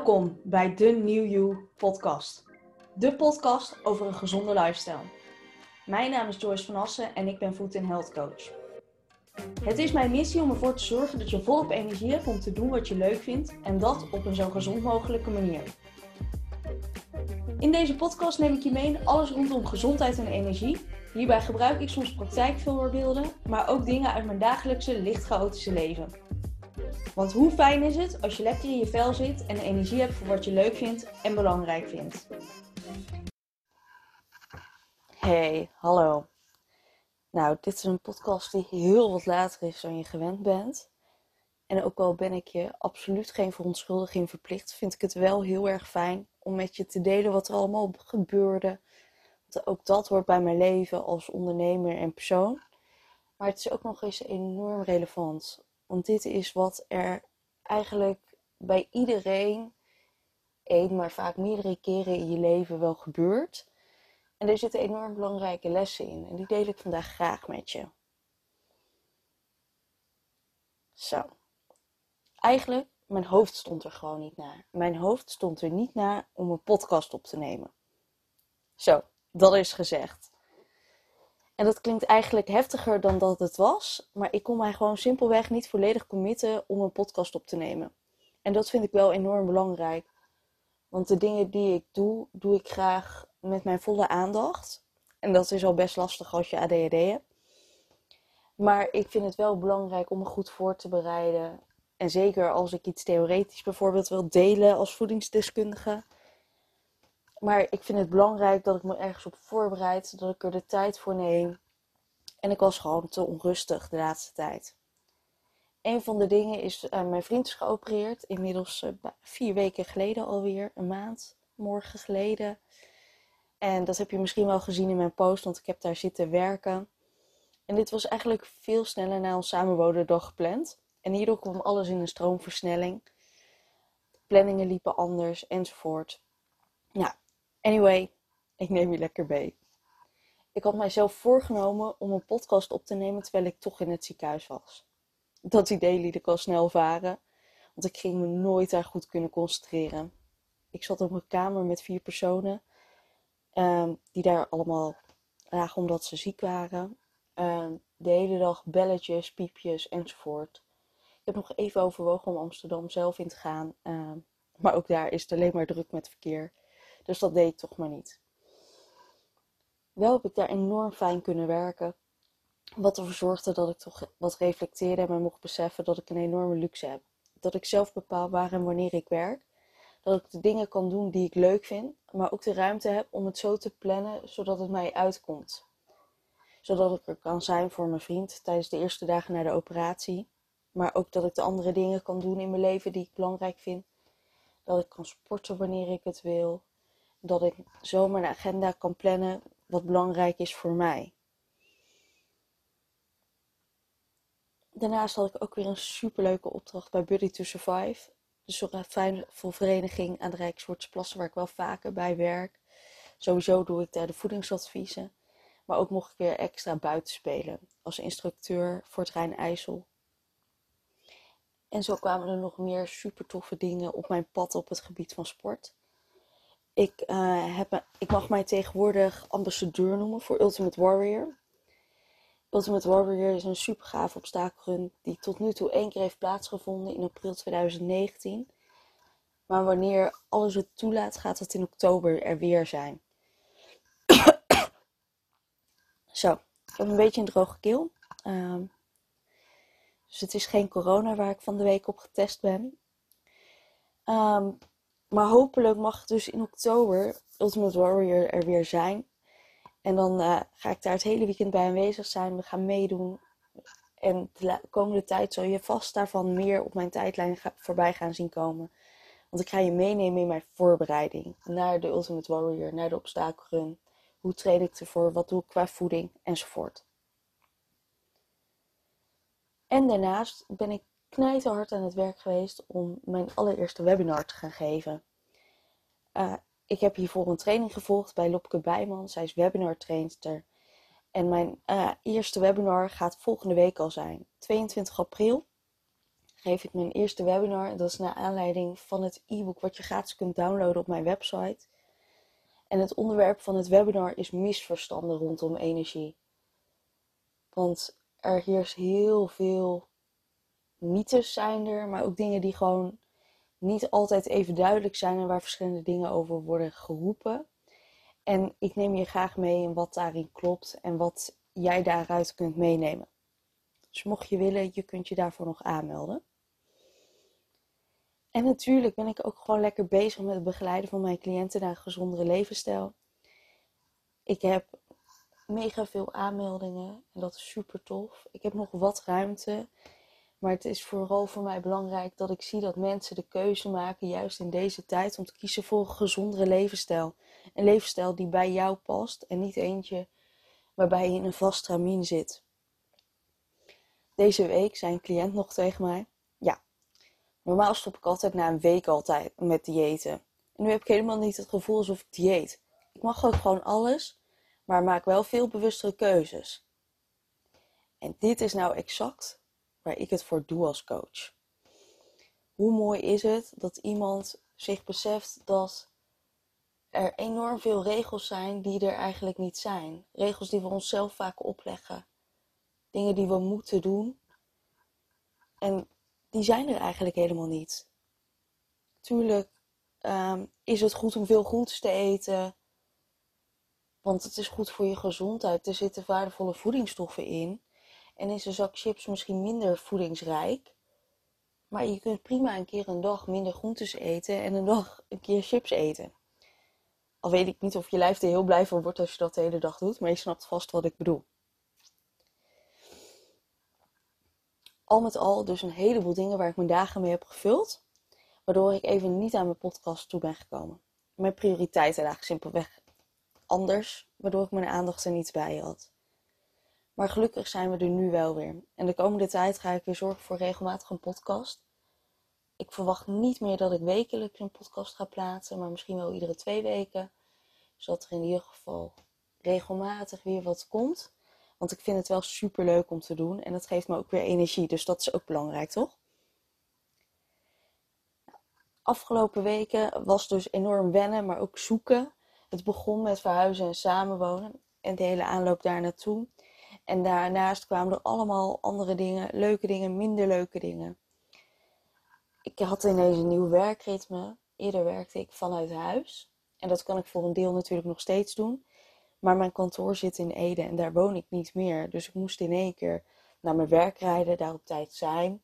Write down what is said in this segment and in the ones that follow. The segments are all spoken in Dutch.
Welkom bij de New You podcast. De podcast over een gezonde lifestyle. Mijn naam is Joyce van Assen en ik ben Food Health Coach. Het is mijn missie om ervoor te zorgen dat je volop energie hebt om te doen wat je leuk vindt en dat op een zo gezond mogelijke manier. In deze podcast neem ik je mee in alles rondom gezondheid en energie. Hierbij gebruik ik soms praktijkvoorbeelden, maar ook dingen uit mijn dagelijkse licht chaotische leven. Want hoe fijn is het als je lekker in je vel zit en energie hebt voor wat je leuk vindt en belangrijk vindt. Hey, hallo. Nou, dit is een podcast die heel wat later is dan je gewend bent. En ook al ben ik je absoluut geen verontschuldiging verplicht, vind ik het wel heel erg fijn om met je te delen wat er allemaal gebeurde. Want ook dat hoort bij mijn leven als ondernemer en persoon. Maar het is ook nog eens enorm relevant. Want dit is wat er eigenlijk bij iedereen één, maar vaak meerdere keren in je leven wel gebeurt. En er zitten enorm belangrijke lessen in. En die deel ik vandaag graag met je. Zo. Eigenlijk, mijn hoofd stond er gewoon niet naar. Mijn hoofd stond er niet naar om een podcast op te nemen. Zo, dat is gezegd. En dat klinkt eigenlijk heftiger dan dat het was. Maar ik kon mij gewoon simpelweg niet volledig committen om een podcast op te nemen. En dat vind ik wel enorm belangrijk. Want de dingen die ik doe, doe ik graag met mijn volle aandacht. En dat is al best lastig als je ADHD hebt. Maar ik vind het wel belangrijk om me goed voor te bereiden. En zeker als ik iets theoretisch bijvoorbeeld wil delen als voedingsdeskundige. Maar ik vind het belangrijk dat ik me ergens op voorbereid, dat ik er de tijd voor neem. En ik was gewoon te onrustig de laatste tijd. Een van de dingen is, uh, mijn vriend is geopereerd, inmiddels uh, vier weken geleden alweer, een maand, morgen geleden. En dat heb je misschien wel gezien in mijn post, want ik heb daar zitten werken. En dit was eigenlijk veel sneller na ons samenwonen dan gepland. En hierdoor kwam alles in een stroomversnelling. Planningen liepen anders enzovoort. Nou, anyway, ik neem je lekker mee. Ik had mijzelf voorgenomen om een podcast op te nemen terwijl ik toch in het ziekenhuis was. Dat idee liet ik al snel varen, want ik ging me nooit daar goed kunnen concentreren. Ik zat op een kamer met vier personen, um, die daar allemaal lagen omdat ze ziek waren. Um, de hele dag belletjes, piepjes enzovoort. Ik heb nog even overwogen om Amsterdam zelf in te gaan, um, maar ook daar is het alleen maar druk met verkeer. Dus dat deed ik toch maar niet. Wel heb ik daar enorm fijn kunnen werken. Wat ervoor zorgde dat ik toch wat reflecteerde en me mocht beseffen dat ik een enorme luxe heb. Dat ik zelf bepaal waar en wanneer ik werk. Dat ik de dingen kan doen die ik leuk vind, maar ook de ruimte heb om het zo te plannen zodat het mij uitkomt. Zodat ik er kan zijn voor mijn vriend tijdens de eerste dagen na de operatie. Maar ook dat ik de andere dingen kan doen in mijn leven die ik belangrijk vind. Dat ik kan sporten wanneer ik het wil. Dat ik zo mijn agenda kan plannen wat belangrijk is voor mij. Daarnaast had ik ook weer een superleuke opdracht bij Buddy to Survive. De vereniging aan de Rijkswoordsplassen, waar ik wel vaker bij werk. Sowieso doe ik daar de voedingsadviezen. Maar ook mocht ik weer extra buiten spelen. Als instructeur voor het Rijn-IJssel. En zo kwamen er nog meer super toffe dingen op mijn pad op het gebied van sport. Ik, uh, heb, ik mag mij tegenwoordig ambassadeur noemen voor Ultimate Warrior. Ultimate Warrior is een super gaaf obstakelrun die tot nu toe één keer heeft plaatsgevonden in april 2019. Maar wanneer alles het toelaat, gaat het in oktober er weer zijn. Zo, ik heb een beetje een droge keel. Um, dus het is geen corona waar ik van de week op getest ben. Um, maar hopelijk mag dus in oktober Ultimate Warrior er weer zijn. En dan uh, ga ik daar het hele weekend bij aanwezig zijn. We gaan meedoen. En de komende tijd zal je vast daarvan meer op mijn tijdlijn voorbij gaan zien komen. Want ik ga je meenemen in mijn voorbereiding naar de Ultimate Warrior, naar de obstakelrun. Hoe train ik ervoor? Wat doe ik qua voeding? Enzovoort. En daarnaast ben ik knijterhard aan het werk geweest om mijn allereerste webinar te gaan geven. Uh, ik heb hiervoor een training gevolgd bij Lopke Bijman. Zij is webinar trainster. En mijn uh, eerste webinar gaat volgende week al zijn. 22 april geef ik mijn eerste webinar. Dat is naar aanleiding van het e-book wat je gratis kunt downloaden op mijn website. En het onderwerp van het webinar is misverstanden rondom energie. Want er heerst heel veel mythes zijn er, maar ook dingen die gewoon niet altijd even duidelijk zijn en waar verschillende dingen over worden geroepen. En ik neem je graag mee in wat daarin klopt en wat jij daaruit kunt meenemen. Dus mocht je willen, je kunt je daarvoor nog aanmelden. En natuurlijk ben ik ook gewoon lekker bezig met het begeleiden van mijn cliënten naar een gezondere levensstijl. Ik heb mega veel aanmeldingen en dat is super tof. Ik heb nog wat ruimte, maar het is vooral voor mij belangrijk dat ik zie dat mensen de keuze maken, juist in deze tijd, om te kiezen voor een gezondere levensstijl. Een levensstijl die bij jou past en niet eentje waarbij je in een vast tramien zit. Deze week zei een cliënt nog tegen mij: Ja, normaal stop ik altijd na een week altijd met diëten. En nu heb ik helemaal niet het gevoel alsof ik dieet. Ik mag ook gewoon alles, maar maak wel veel bewustere keuzes. En dit is nou exact ik het voor doe als coach. Hoe mooi is het dat iemand zich beseft dat er enorm veel regels zijn die er eigenlijk niet zijn. Regels die we onszelf vaak opleggen. Dingen die we moeten doen. En die zijn er eigenlijk helemaal niet. Tuurlijk ehm, is het goed om veel groentes te eten. Want het is goed voor je gezondheid. Er zitten waardevolle voedingsstoffen in. En is een zak chips misschien minder voedingsrijk. Maar je kunt prima een keer een dag minder groentes eten en een dag een keer chips eten. Al weet ik niet of je lijf er heel blij van wordt als je dat de hele dag doet, maar je snapt vast wat ik bedoel. Al met al dus een heleboel dingen waar ik mijn dagen mee heb gevuld, waardoor ik even niet aan mijn podcast toe ben gekomen. Mijn prioriteiten lagen simpelweg anders, waardoor ik mijn aandacht er niet bij had. Maar gelukkig zijn we er nu wel weer. En de komende tijd ga ik weer zorgen voor regelmatig een podcast. Ik verwacht niet meer dat ik wekelijks een podcast ga plaatsen, maar misschien wel iedere twee weken. Zodat er in ieder geval regelmatig weer wat komt. Want ik vind het wel super leuk om te doen en dat geeft me ook weer energie. Dus dat is ook belangrijk, toch? Afgelopen weken was dus enorm wennen, maar ook zoeken. Het begon met verhuizen en samenwonen en de hele aanloop daar naartoe. En daarnaast kwamen er allemaal andere dingen, leuke dingen, minder leuke dingen ik had ineens een nieuw werkritme. Eerder werkte ik vanuit huis. En dat kan ik voor een deel natuurlijk nog steeds doen. Maar mijn kantoor zit in Ede en daar woon ik niet meer. Dus ik moest in één keer naar mijn werk rijden, daar op tijd zijn.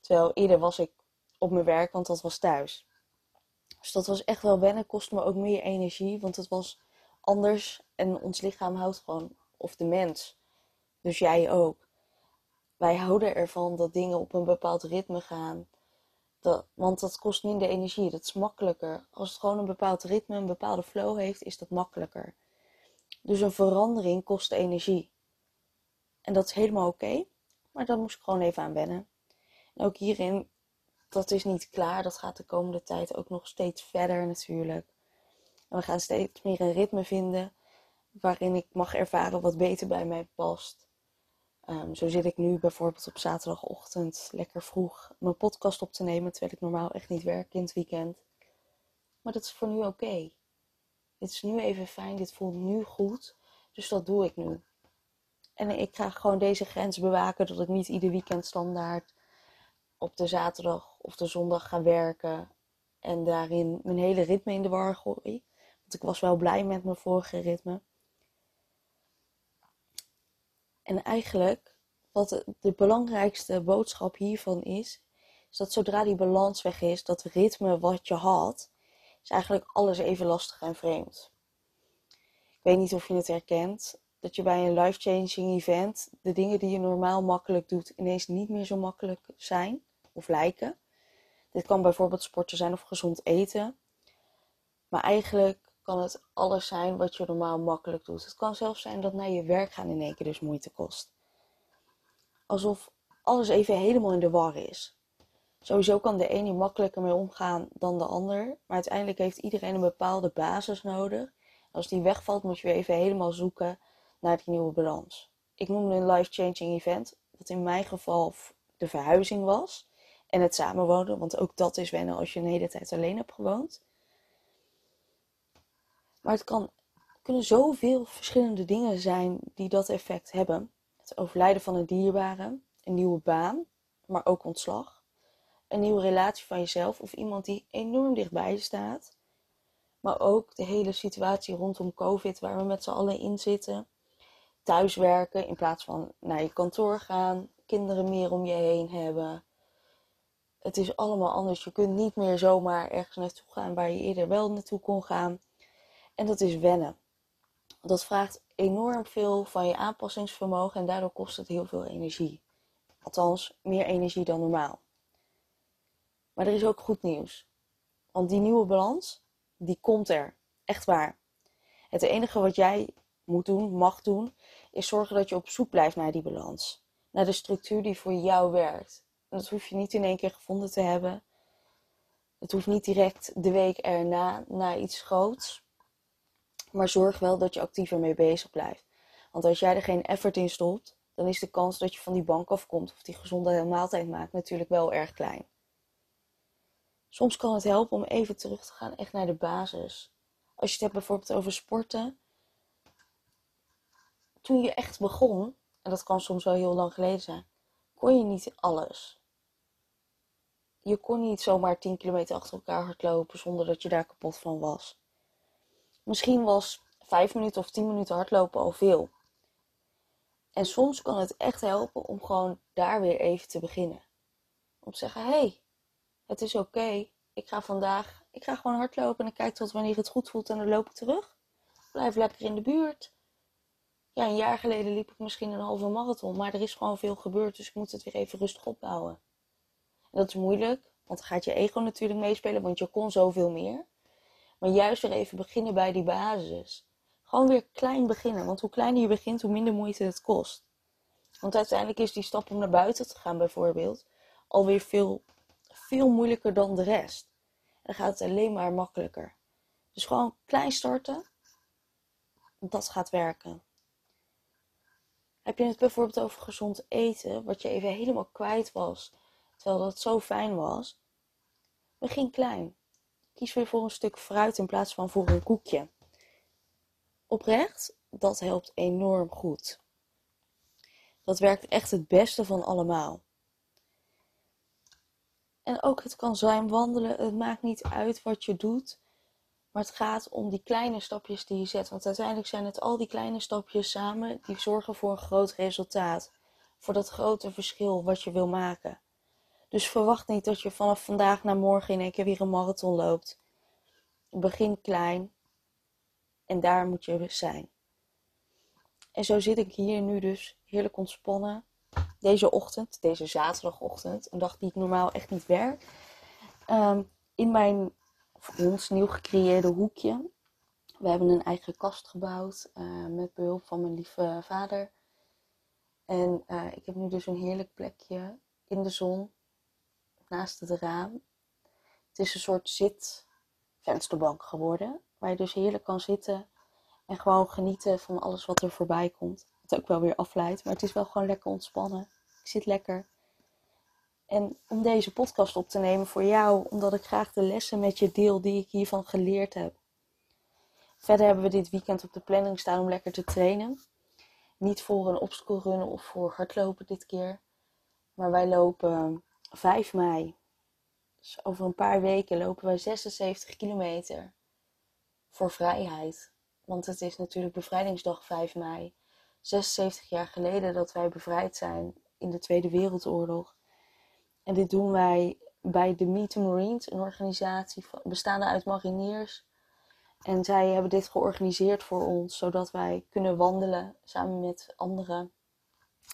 Terwijl eerder was ik op mijn werk, want dat was thuis. Dus dat was echt wel wennen, kostte me ook meer energie, want het was anders. En ons lichaam houdt gewoon, of de mens, dus jij ook. Wij houden ervan dat dingen op een bepaald ritme gaan want dat kost minder energie. Dat is makkelijker. Als het gewoon een bepaald ritme, een bepaalde flow heeft, is dat makkelijker. Dus een verandering kost energie. En dat is helemaal oké. maar daar moest ik gewoon even aan wennen. En ook hierin, dat is niet klaar. Dat gaat de komende tijd ook nog steeds verder natuurlijk. En we gaan steeds meer een ritme vinden waarin ik mag ervaren wat beter bij mij past. Ehm, zo zit ik nu bijvoorbeeld op zaterdagochtend lekker vroeg mijn podcast op te nemen, terwijl ik normaal echt niet werk in het weekend. Maar dat is voor nu oké. Dit is nu even fijn, dit voelt nu goed, dus dat doe ik nu. En ik ga gewoon deze grens bewaken dat ik niet ieder weekend standaard op de zaterdag of de zondag ga werken en daarin mijn hele ritme in de war gooi. Want ik was wel blij met mijn vorige ritme. En eigenlijk, wat de belangrijkste boodschap hiervan is, is dat zodra die balans weg is, dat ritme wat je had, is eigenlijk alles even lastig en vreemd. Ik weet niet of je het herkent, dat je bij een life-changing event de dingen die je normaal makkelijk doet, ineens niet meer zo makkelijk zijn of lijken. Dit kan bijvoorbeeld sporten zijn of gezond eten. Maar eigenlijk kan het alles zijn wat je normaal makkelijk doet. Het kan zelfs zijn dat naar je werk gaan in één keer dus moeite kost. Alsof alles even helemaal in de war is. Sowieso kan de ene makkelijker mee omgaan dan de ander. Maar uiteindelijk heeft iedereen een bepaalde basis nodig. Als die wegvalt, moet je weer even helemaal zoeken naar die nieuwe balans. Ik noemde een life-changing event, wat in mijn geval de verhuizing was. En het samenwonen, want ook dat is wennen als je een hele tijd alleen hebt gewoond. Maar het kan, kunnen zoveel verschillende dingen zijn die dat effect hebben. Het overlijden van een dierbare, een nieuwe baan, maar ook ontslag. Een nieuwe relatie van jezelf of iemand die enorm dichtbij je staat. Maar ook de hele situatie rondom COVID waar we met z'n allen in zitten. Thuiswerken in plaats van naar je kantoor gaan. Kinderen meer om je heen hebben. Het is allemaal anders. Je kunt niet meer zomaar ergens naartoe gaan waar je eerder wel naartoe kon gaan. En dat is wennen. Dat vraagt enorm veel van je aanpassingsvermogen en daardoor kost het heel veel energie. Althans, meer energie dan normaal. Maar er is ook goed nieuws. Want die nieuwe balans, die komt er. Echt waar. Het enige wat jij moet doen, mag doen, is zorgen dat je op zoek blijft naar die balans. Naar de structuur die voor jou werkt. En dat hoef je niet in één keer gevonden te hebben. Het hoeft niet direct de week erna naar iets groots. Maar zorg wel dat je actiever mee bezig blijft. Want als jij er geen effort in stopt, dan is de kans dat je van die bank afkomt of die gezonde maaltijd maakt natuurlijk wel erg klein. Soms kan het helpen om even terug te gaan echt naar de basis. Als je het hebt bijvoorbeeld over sporten. Toen je echt begon, en dat kan soms wel heel lang geleden zijn, kon je niet alles. Je kon niet zomaar 10 kilometer achter elkaar hardlopen zonder dat je daar kapot van was. Misschien was 5 minuten of 10 minuten hardlopen al veel. En soms kan het echt helpen om gewoon daar weer even te beginnen. Om te zeggen: hé, hey, het is oké. Ik ga vandaag, ik ga gewoon hardlopen en ik kijk tot wanneer het goed voelt en dan loop ik terug. Blijf lekker in de buurt. Ja, een jaar geleden liep ik misschien een halve marathon, maar er is gewoon veel gebeurd, dus ik moet het weer even rustig opbouwen. En dat is moeilijk, want dan gaat je ego natuurlijk meespelen, want je kon zoveel meer. Maar juist weer even beginnen bij die basis. Gewoon weer klein beginnen, want hoe kleiner je begint, hoe minder moeite het kost. Want uiteindelijk is die stap om naar buiten te gaan bijvoorbeeld alweer veel veel moeilijker dan de rest. En gaat het alleen maar makkelijker. Dus gewoon klein starten, dat gaat werken. Heb je het bijvoorbeeld over gezond eten, wat je even helemaal kwijt was, terwijl dat zo fijn was? Begin klein. Kies weer voor een stuk fruit in plaats van voor een koekje. Oprecht, dat helpt enorm goed. Dat werkt echt het beste van allemaal. En ook het kan zijn wandelen. Het maakt niet uit wat je doet. Maar het gaat om die kleine stapjes die je zet. Want uiteindelijk zijn het al die kleine stapjes samen die zorgen voor een groot resultaat. Voor dat grote verschil wat je wil maken. Dus verwacht niet dat je vanaf vandaag naar morgen in één keer weer een marathon loopt. Begin klein. En daar moet je zijn. En zo zit ik hier nu dus heerlijk ontspannen deze ochtend, deze zaterdagochtend, een dag die ik normaal echt niet werk, ehm, in mijn voor ons nieuw gecreëerde hoekje. We hebben een eigen kast gebouwd uh, met behulp van mijn lieve vader. En uh, ik heb nu dus een heerlijk plekje in de zon naast het raam. Het is een soort zitvensterbank geworden, waar je dus heerlijk kan zitten en gewoon genieten van alles wat er voorbij komt. Wat ook wel weer afleidt, maar het is wel gewoon lekker ontspannen. Ik zit lekker. En om deze podcast op te nemen voor jou, omdat ik graag de lessen met je deel die ik hiervan geleerd heb. Verder hebben we dit weekend op de planning staan om lekker te trainen. Niet voor een obstacle run of voor hardlopen dit keer. Maar wij lopen 5 mei. Dus over een paar weken lopen wij 76 kilometer. Voor vrijheid. Want het is natuurlijk bevrijdingsdag 5 mei. 76 jaar geleden dat wij bevrijd zijn in de Tweede Wereldoorlog. En dit doen wij bij de Meet the Marines, een organisatie bestaande uit mariniers. En zij hebben dit georganiseerd voor ons, zodat wij kunnen wandelen samen met anderen.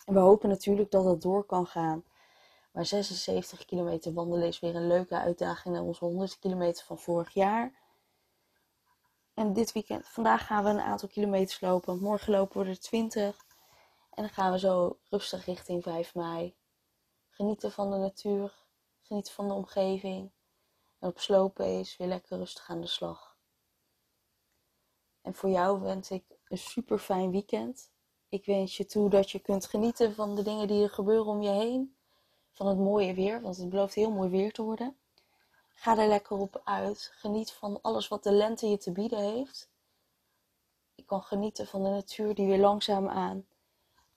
En we hopen natuurlijk dat dat door kan gaan. Maar 76 kilometer wandelen is weer een leuke uitdaging naar onze 100 kilometer van vorig jaar. En dit weekend, vandaag gaan we een aantal kilometers lopen. Morgen lopen we er 20. En dan gaan we zo rustig richting 5 mei. Genieten van de natuur, genieten van de omgeving. En op slooppace weer lekker rustig aan de slag. En voor jou wens ik een super fijn weekend. Ik wens je toe dat je kunt genieten van de dingen die er gebeuren om je heen. Van het mooie weer, want het belooft heel mooi weer te worden. Ga er lekker op uit. Geniet van alles wat de lente je te bieden heeft. Je kan genieten van de natuur die weer langzaam aan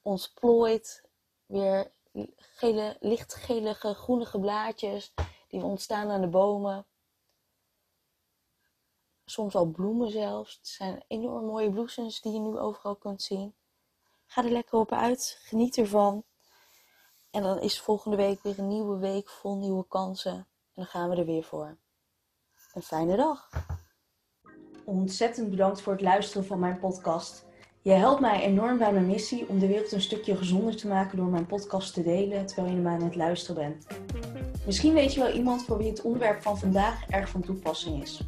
ontplooit. Weer gele, lichtgelige, groenige blaadjes die ontstaan aan de bomen. Soms al bloemen zelfs. Het zijn enorm mooie bloesems die je nu overal kunt zien. Ga er lekker op uit. Geniet ervan. En dan is volgende week weer een nieuwe week vol nieuwe kansen. En dan gaan we er weer voor. Een fijne dag. Ontzettend bedankt voor het luisteren van mijn podcast. Je helpt mij enorm bij mijn missie om de wereld een stukje gezonder te maken door mijn podcast te delen terwijl je mij aan het luisteren bent. Misschien weet je wel iemand voor wie het onderwerp van vandaag erg van toepassing is.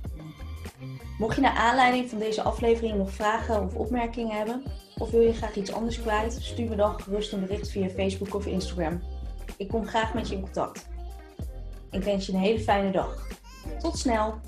Mocht je naar aanleiding van deze aflevering nog vragen of opmerkingen hebben, of wil je graag iets anders kwijt, stuur me dan gerust een bericht via Facebook of Instagram. Ik kom graag met je in contact. Ik wens je een hele fijne dag. Tot snel!